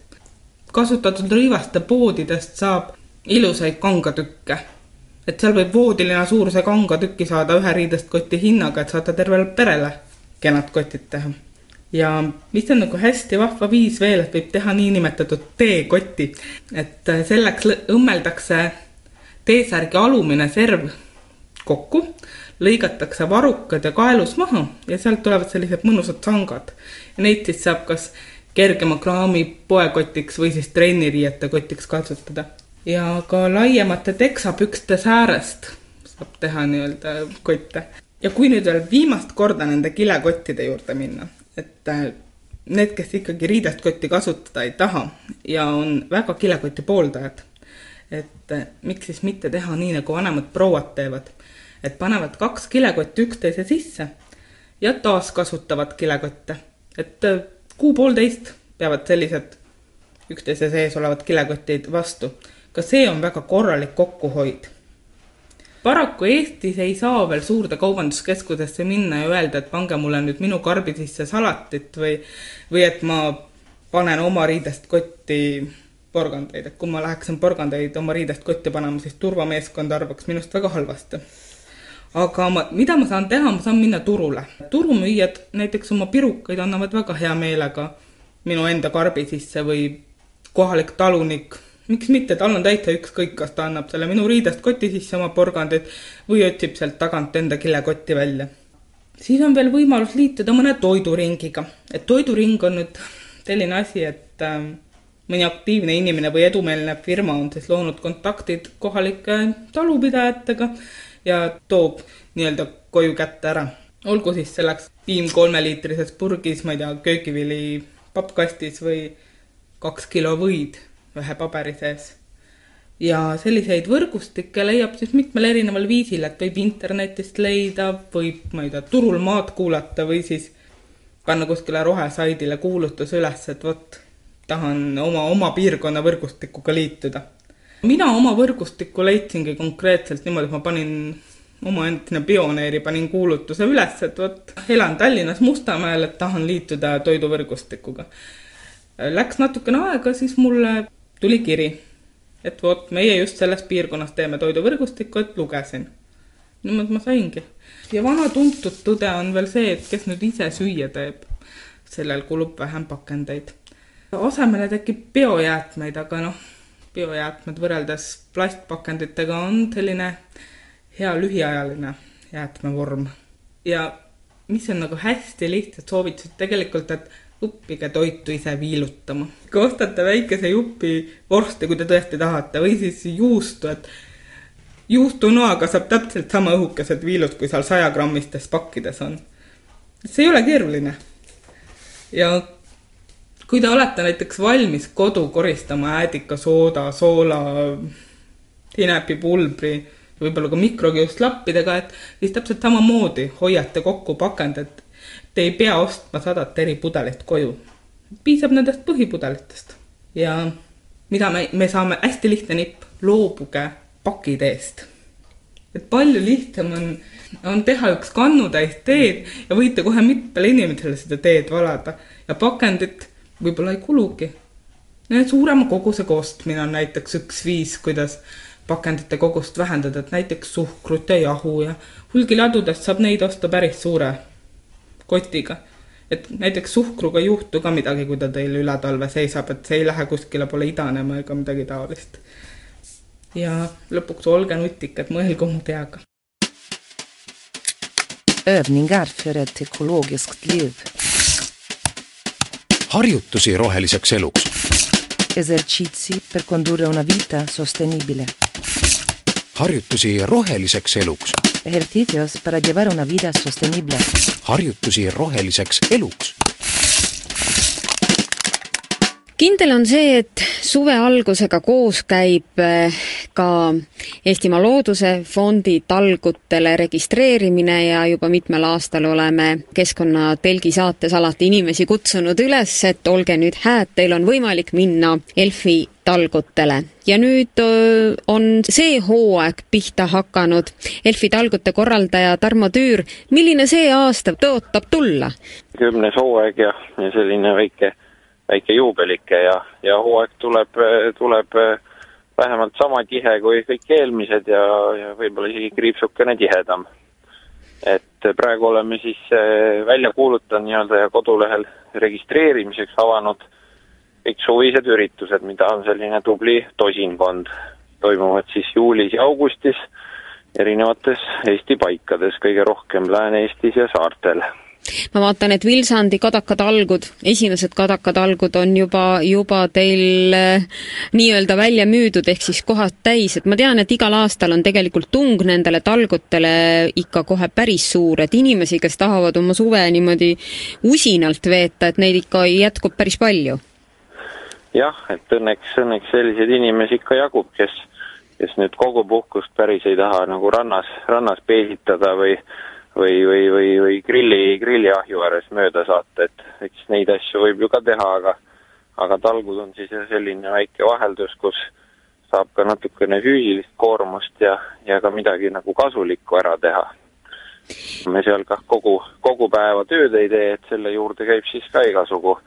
kasutatud rõivaste poodidest saab ilusaid kangatükke. et seal võib voodilina suuruse kangatüki saada ühe riidest koti hinnaga, et saate tervele perele kenad kotid teha ja mis on nagu hästi vahva viis veel, et võib teha niinimetatud teekoti, et selleks õmmeldakse T-särgi alumine serv kokku, lõigatakse varrukad ja kaelus maha ja sealt tulevad sellised mõnusad sangad. neid siis saab kas kergema kraami poekotiks või siis trenniriiete kotiks kasutada. ja ka laiemate teksapükste säärest saab teha nii-öelda kotte. ja kui nüüd veel viimast korda nende kilekottide juurde minna, et äh, need, kes ikkagi riidest kotti kasutada ei taha ja on väga kilekoti pooldajad et eh, miks siis mitte teha nii, nagu vanemad prouad teevad. et panevad kaks kilekotti üksteise sisse ja taaskasutavad kilekotte. et eh, kuu-poolteist peavad sellised üksteise sees olevad kilekotid vastu. ka see on väga korralik kokkuhoid. paraku Eestis ei saa veel suurde kaubanduskeskustesse minna ja öelda, et pange mulle nüüd minu karbi sisse salatit või, või et ma panen oma riidest kotti porgandeid, et kui ma läheksin porgandeid oma riidest kotti panema, siis turvameeskond arvaks minust väga halvasti. aga ma, mida ma saan teha, ma saan minna turule. turumüüjad näiteks oma pirukaid annavad väga hea meelega minu enda karbi sisse või kohalik talunik, miks mitte, tal on täitsa ükskõik, kas ta annab selle minu riidest koti sisse oma porgandid või otsib sealt tagant enda kilekotti välja. siis on veel võimalus liituda mõne toiduringiga, et toiduring on nüüd selline asi, et äh, mõni aktiivne inimene või edumeelne firma on siis loonud kontaktid kohalike talupidajatega ja toob nii-öelda koju kätte ära. olgu siis selleks piim kolmeliitrises purgis, ma ei tea, köögivili pappkastis või kaks kilo võid ühe paberi sees. ja selliseid võrgustikke leiab siis mitmel erineval viisil, et võib internetist leida, võib, ma ei tea, turul maad kuulata või siis panna kuskile rohesaidile kuulutuse üles, et vot, tahan oma, oma piirkonna võrgustikuga liituda. mina oma võrgustikku leidsingi konkreetselt niimoodi, et ma panin oma endine pioneeri, panin kuulutuse üles, et vot, elan Tallinnas Mustamäel, et tahan liituda toiduvõrgustikuga. Läks natukene aega, siis mulle tuli kiri et vot, meie just selles piirkonnas teeme toiduvõrgustikku, et lugesin. niimoodi ma saingi. ja vana tuntud tõde on veel see, et kes nüüd ise süüa teeb, sellel kulub vähem pakendeid. Asemele tekib biojäätmeid, aga noh, biojäätmed võrreldes plastpakenditega on selline hea lühiajaline jäätmevorm. ja mis on nagu hästi lihtsad soovitused tegelikult, et õppige toitu ise viilutama. kui ostate väikese jupi vorsti, kui te tõesti tahate, või siis juustu, et juustunoaga saab täpselt sama õhukesed viilud, kui seal sajagrammistes pakkides on. see ei ole keeruline. ja kui te olete näiteks valmis kodu koristama äädikasooda, soola, hinepipulbri, võib-olla ka mikrokiuslappidega, et siis täpselt samamoodi hoiate kokku pakendit Te ei pea ostma sadat eri pudelit koju. piisab nendest põhipudelitest. ja mida me, me saame, hästi lihtne nipp, loobuge pakiteest. et palju lihtsam on, on teha üks kannutäis teed ja võite kohe mitmele inimesele seda teed valada ja pakendit võib-olla ei kulugi. suurema kogusega ostmine on näiteks üks viis, kuidas pakendite kogust vähendada, et näiteks suhkrut ja jahu ja hulgiladudest saab neid osta päris suure kotiga. et näiteks suhkruga ei juhtu ka midagi, kui ta teil üle talve seisab, et see ei lähe kuskile, pole idanema ega midagi taolist. ja lõpuks olge nutikad, mõelge oma peaga. Övningar för ett ekologiskt liv. Harjutusi roheliseks eluks. Esercizi per condurre una vita sostenibile. harjutusi roheliseks eluks Ejercicios para llevar una vida sostenible. harjutusi roheliseks eluks. Kindel on see, et suve algusega koos käib eh, ka Eestimaa Looduse Fondi talgutele registreerimine ja juba mitmel aastal oleme Keskkonnatelgi saates alati inimesi kutsunud üles, et olge nüüd hääd, teil on võimalik minna Elfi talgutele ja nüüd on see hooaeg pihta hakanud. Elfi talgute korraldaja Tarmo Tüür, milline see aasta tõotab tulla? kümnes hooaeg ja, ja selline väike, väike juubelike ja, ja hooaeg tuleb, tuleb vähemalt sama tihe kui kõik eelmised ja, ja võib-olla isegi kriipsukene tihedam. et praegu oleme siis välja kuulutanud nii-öelda ja kodulehel registreerimiseks avanud kõik suvised üritused, mida on selline tubli tosinkond, toimuvad siis juulis ja augustis erinevates Eesti paikades, kõige rohkem Lääne-Eestis ja saartel ma vaatan, et Vilsandi kadakatalgud, esimesed kadakatalgud on juba, juba teil äh, nii-öelda välja müüdud, ehk siis kohad täis, et ma tean, et igal aastal on tegelikult tung nendele talgutele ikka kohe päris suur, et inimesi, kes tahavad oma suve niimoodi usinalt veeta, et neid ikka jätkub päris palju. Jah, et õnneks, õnneks selliseid inimesi ikka jagub, kes, kes nüüd kogu puhkust päris ei taha nagu rannas, rannas peesitada või või, või, või, või grilli, grilliahju ääres mööda saata, et eks neid asju võib ju ka teha, aga aga talgud on siis selline väike vaheldus, kus saab ka natukene füüsilist koormust ja, ja ka midagi nagu kasulikku ära teha. me seal kah kogu, kogu päeva tööd ei tee, et selle juurde käib siis ka igasugu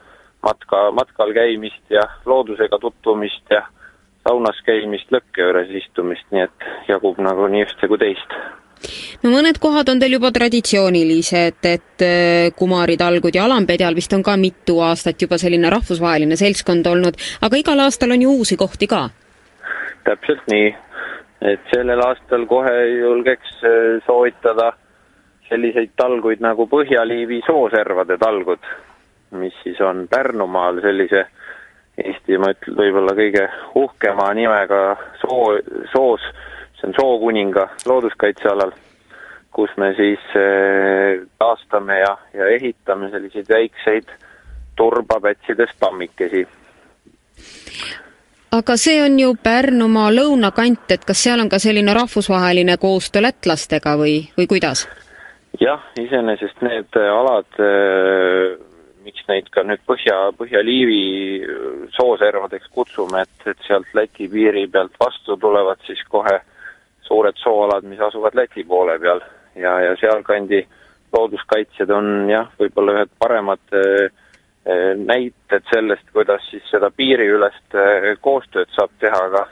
matka, matkal käimist ja loodusega tutvumist ja saunas käimist, lõkke juures istumist, nii et jagub nagu nii ühte kui teist no mõned kohad on teil juba traditsioonilised, et äh, kumaritalgud ja Alampedjal vist on ka mitu aastat juba selline rahvusvaheline seltskond olnud, aga igal aastal on ju uusi kohti ka? täpselt nii, et sellel aastal kohe julgeks äh, soovitada selliseid talguid nagu Põhjaliivi sooservade talgud mis siis on Pärnumaal sellise Eesti, ma ütlen, võib-olla kõige uhkema nimega soo, soos, see on Sookuninga looduskaitsealal, kus me siis eh, taastame ja, ja ehitame selliseid väikseid turbapätsidest tammikesi. aga see on ju Pärnumaa lõunakant, et kas seal on ka selline rahvusvaheline koostöö lätlastega või, või kuidas? jah, iseenesest need alad, miks neid ka nüüd Põhja, Põhja-Liivi sooservadeks kutsume, et, et sealt Läti piiri pealt vastu tulevad siis kohe suured sooalad, mis asuvad Läti poole peal ja, ja sealkandi looduskaitsjad on jah, võib-olla ühed paremad äh, näited sellest, kuidas siis seda piiriülest koostööd saab teha ka,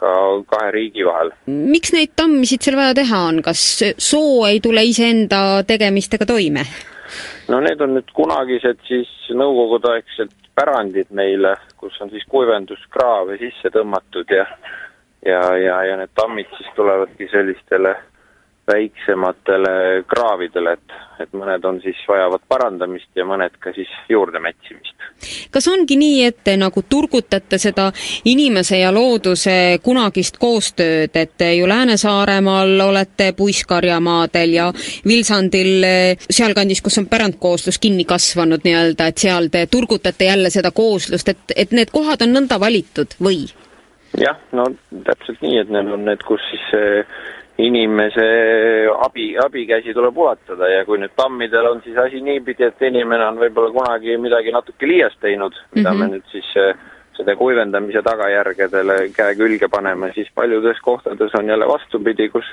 ka kahe riigi vahel. miks neid tammisid seal vaja teha on, kas soo ei tule iseenda tegemistega toime? no need on nüüd kunagised siis nõukogudeaegsed pärandid meile, kus on siis kuivenduskraave sisse tõmmatud ja ja, ja, ja need tammid siis tulevadki sellistele väiksematele kraavidele, et, et mõned on siis, vajavad parandamist ja mõned ka siis juurde mätsimist. kas ongi nii, et te nagu turgutate seda inimese ja looduse kunagist koostööd, et ju Lääne-Saaremaal olete puiskarjamaadel ja Vilsandil sealkandis, kus on pärandkooslus kinni kasvanud nii-öelda, et seal te turgutate jälle seda kooslust, et, et need kohad on nõnda valitud või? Jah, no täpselt nii, et need on need, kus siis inimese abi, abikäsi tuleb ulatada ja kui nüüd tammidel on siis asi niipidi, et inimene on võib-olla kunagi midagi natuke liiast teinud, mida mm -hmm. me nüüd siis eh, seda kuivendamise tagajärgedele käe külge paneme, siis paljudes kohtades on jälle vastupidi, kus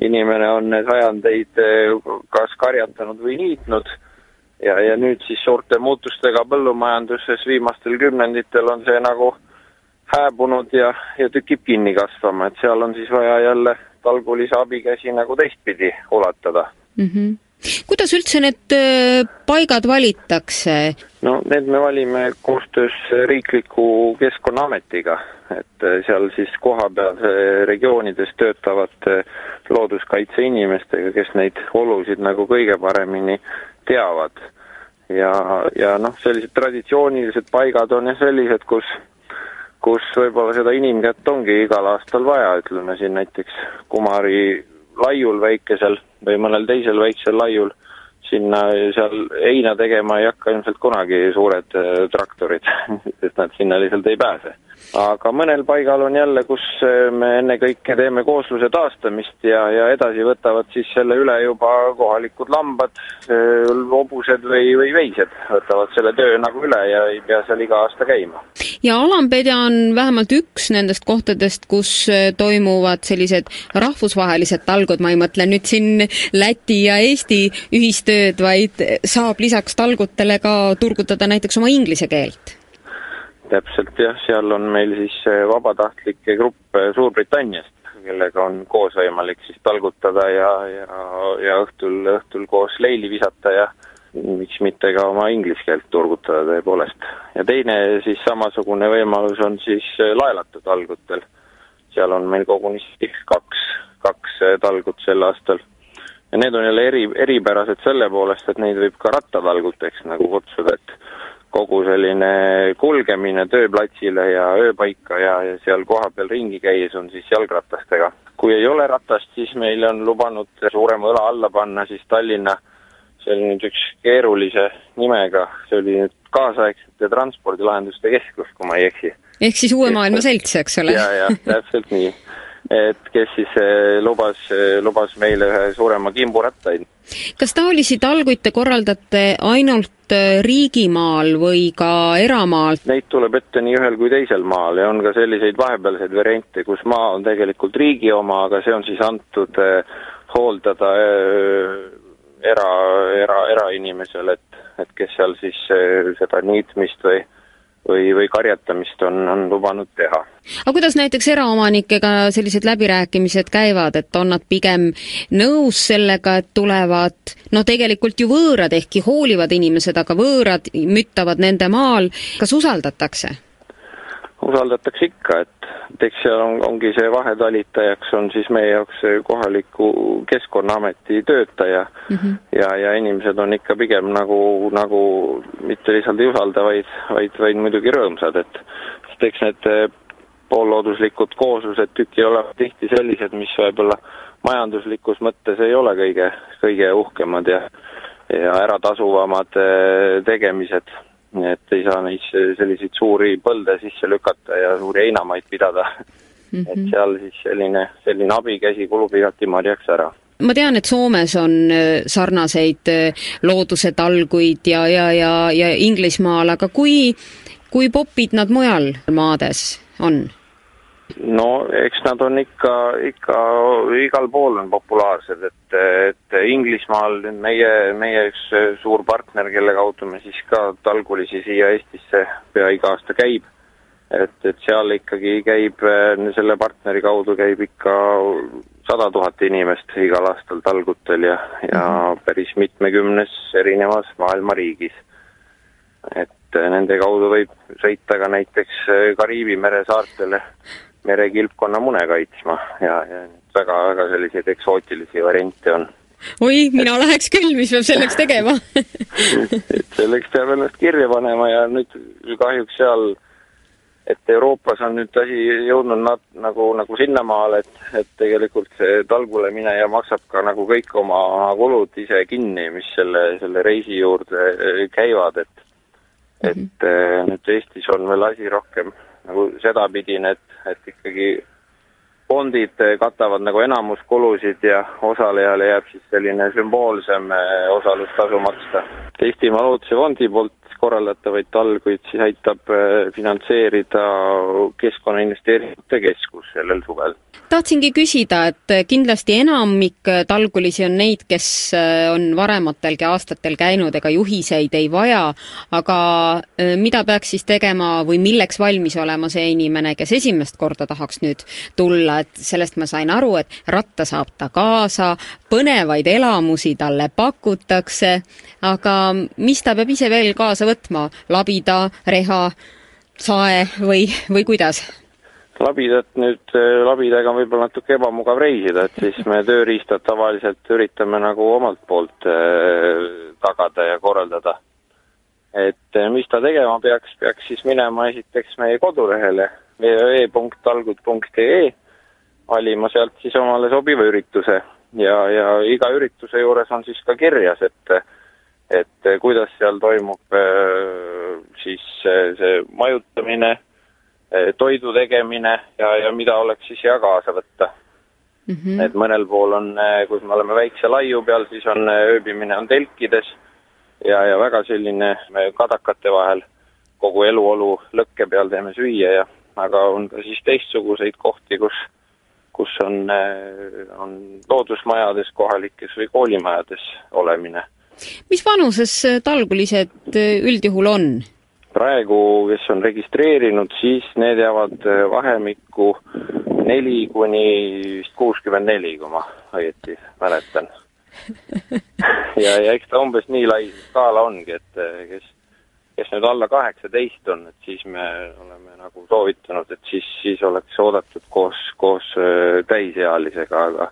inimene on sajandeid eh, kas karjatanud või niitnud ja, ja nüüd siis suurte muutustega põllumajanduses viimastel kümnenditel on see nagu hääbunud ja, ja tükib kinni kasvama, et seal on siis vaja jälle talgulise abikäsi nagu teistpidi ulatada mm. -hmm kuidas üldse need paigad valitakse? no need me valime koostöös Riikliku Keskkonnaametiga, et seal siis kohapeal regioonides töötavate looduskaitseinimestega, kes neid olusid nagu kõige paremini teavad. ja, ja noh, sellised traditsioonilised paigad on jah sellised, kus kus võib-olla seda inimkätt ongi igal aastal vaja, ütleme siin näiteks Kumari laiul väikesel või mõnel teisel väiksel laiul, sinna seal heina tegema ei hakka ilmselt kunagi suured äh, traktorid sest nad sinna lihtsalt ei pääse aga mõnel paigal on jälle, kus eh, me ennekõike teeme koosluse taastamist ja, ja edasi võtavad siis selle üle juba kohalikud lambad, eh, hobused või, või veised. Võtavad selle töö nagu üle ja ei pea seal iga aasta käima. ja Alampedja on vähemalt üks nendest kohtadest, kus eh, toimuvad sellised rahvusvahelised talgud, ma ei mõtle nüüd siin Läti ja Eesti ühistööd, vaid saab lisaks talgutele ka turgutada näiteks oma inglise keelt täpselt jah, seal on meil siis vabatahtlike grupp Suurbritanniast, kellega on koos võimalik siis talgutada ja, ja, ja õhtul, õhtul koos leili visata ja miks mitte ka oma inglise keelt turgutada tõepoolest. ja teine siis samasugune võimalus on siis laelata talgutel. seal on meil koguni siis kaks, kaks talgut sel aastal. ja need on jälle eri, eripärased selle poolest, et neid võib ka rattatalguteks nagu kutsuda, et kogu selline kulgemine tööplatsile ja ööpaika ja, ja seal kohapeal ringi käies on siis jalgratastega. kui ei ole ratast, siis meil on lubanud suurema õla alla panna siis Tallinna, see oli nüüd üks keerulise nimega, see oli nüüd kaasaegsete transpordilahenduste keskus, kui ma ei eksi. ehk siis uue maailma selts, eks ole? ja, ja täpselt nii. Et kes siis eh, lubas, eh, lubas meile ühe suurema kimburattaid. kas taolisi talguid te korraldate ainult Äh, riigimaal või ka eramaal? Neid tuleb ette nii ühel kui teisel maal ja on ka selliseid vahepealseid variante, kus maa on tegelikult riigi oma, aga see on siis antud eh, hooldada eh, era, era, erainimesele, et, et kes seal siis eh, seda niitmist või või, või karjatamist on, on lubanud teha. aga kuidas näiteks eraomanikega sellised läbirääkimised käivad, et on nad pigem nõus sellega, et tulevad no tegelikult ju võõrad, ehkki hoolivad inimesed, aga võõrad müttavad nende maal, kas usaldatakse? Usaldatakse ikka, et eks seal on, ongi see vahetalitajaks on siis meie jaoks kohaliku Keskkonnaameti töötaja mm -hmm. ja, ja inimesed on ikka pigem nagu, nagu mitte lihtsalt ei usalda, vaid, vaid, vaid muidugi rõõmsad, et sest eks need eh, poollooduslikud kooslused tükil olevat tihti sellised, mis võib-olla majanduslikus mõttes ei ole kõige, kõige uhkemad ja ja äratasuvamad eh, tegemised et ei saa neis selliseid suuri põlde sisse lükata ja suuri heinamaid pidada mm. -hmm. et seal siis selline, selline abikäsi kulub igati marjaks ära ma tean, et Soomes on äh, sarnaseid äh, looduse talguid ja, ja, ja, ja Inglismaal, aga kui, kui popid nad mujal maades on? No eks nad on ikka, ikka igal pool on populaarsed, et, et Inglismaal nüüd meie, meie üks suur partner, kelle kaudu me siis ka talgulisi siia Eestisse pea iga aasta käib, et, et seal ikkagi käib, selle partneri kaudu käib ikka sada tuhat inimest igal aastal talgutel ja, ja -hmm. päris mitmekümnes erinevas maailma riigis. et nende kaudu võib sõita ka näiteks Kariibi mere saartele merekilpkonna mune kaitsma ja, ja väga-väga selliseid eksootilisi variante on. oi, mina läheks küll, mis peab selleks tegema et selleks peab ennast kirja panema ja nüüd kahjuks seal, et Euroopas on nüüd asi jõudnud nat-, nagu, nagu sinnamaale, et, et tegelikult see talgule mineja maksab ka nagu kõik oma kulud ise kinni, mis selle, selle reisi juurde käivad, et et mm -hmm. nüüd Eestis on veel asi rohkem nagu sedapidine, et, et ikkagi fondid katavad nagu enamuskulusid ja osalejale jääb siis selline sümboolsem eh, osalustasu maksta. Eestimaa Looduse Fondi poolt korraldatavaid talguid siis aitab eh, finantseerida Keskkonnainvesteeringute Keskus sellel suvel. Tahtsingi küsida, et kindlasti enamik talgulisi on neid, kes äh, on varematelgi aastatel käinud, ega juhiseid ei vaja, aga äh, mida peaks siis tegema või milleks valmis olema see inimene, kes esimest korda tahaks nüüd tulla, et sellest ma sain aru, et ratta saab ta kaasa, põnevaid elamusi talle pakutakse, aga mis ta peab ise veel kaasa võtma, labida, reha, sae või, või kuidas? labidat nüüd, äh, labidaga on võib-olla natuke ebamugav reisida, et siis me tööriistad tavaliselt üritame nagu omalt poolt äh, tagada ja korraldada. et äh, mis ta tegema peaks, peaks siis minema esiteks meie kodulehele www.talgud.ee, valima sealt siis omale sobiva ürituse ja, ja iga ürituse juures on siis ka kirjas, et et kuidas seal toimub siis see majutamine Eh, toidu tegemine ja, ja mida oleks siis hea kaasa võtta mm. -hmm. et mõnel pool on, eh, kus me oleme väikse laiu peal, siis on eh, ööbimine on telkides ja, ja väga selline kadakate vahel kogu eluolu lõkke peal teeme süüa ja aga on ka siis teistsuguseid kohti, kus kus on, on loodusmajades kohalikes või koolimajades olemine. Mis vanuses talgulised üldjuhul on? praegu, kes on registreerinud, siis need jäävad äh, vahemikku neli kuni vist kuuskümmend neli, kui ma õieti mäletan. ja, ja eks ta umbes nii lai skaala ongi, et äh, kes, kes nüüd alla kaheksateist on, et siis me oleme nagu soovitanud, et siis, siis oleks oodatud koos, koos äh, täisealisega, aga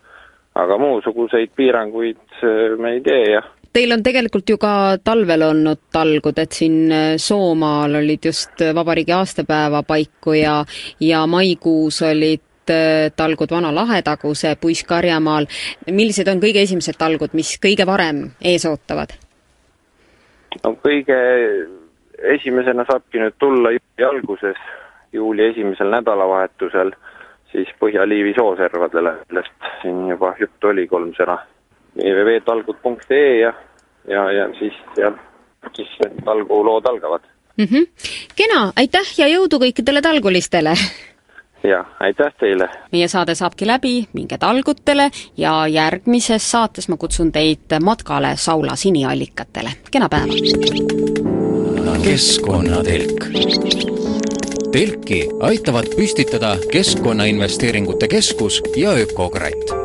aga musuguseid piiranguid me ei tee ja Teil on tegelikult ju ka talvel olnud talgud, et siin äh, Soomaal olid just äh, vabariigi aastapäeva paiku ja, ja maikuus olid äh, talgud Vana Lahetaguse Puisk-Karjamaal. millised on kõige esimesed talgud, mis kõige varem ees ootavad? no kõige esimesena saabki nüüd tulla juuli alguses, juuli esimesel nädalavahetusel siis Põhja-Liivi sooservadele, millest siin juba juttu oli, kolm sõna www.talgud.ee ja, ja, ja siis sealt siis talgulood algavad mm. -hmm. kena, aitäh ja jõudu kõikidele talgulistele! ja aitäh teile! meie saade saabki läbi, minge talgutele ja järgmises saates ma kutsun teid matkale Saula siniallikatele. kena päeva! keskkonnatelk. telki aitavad püstitada Keskkonnainvesteeringute Keskus ja Ökokratt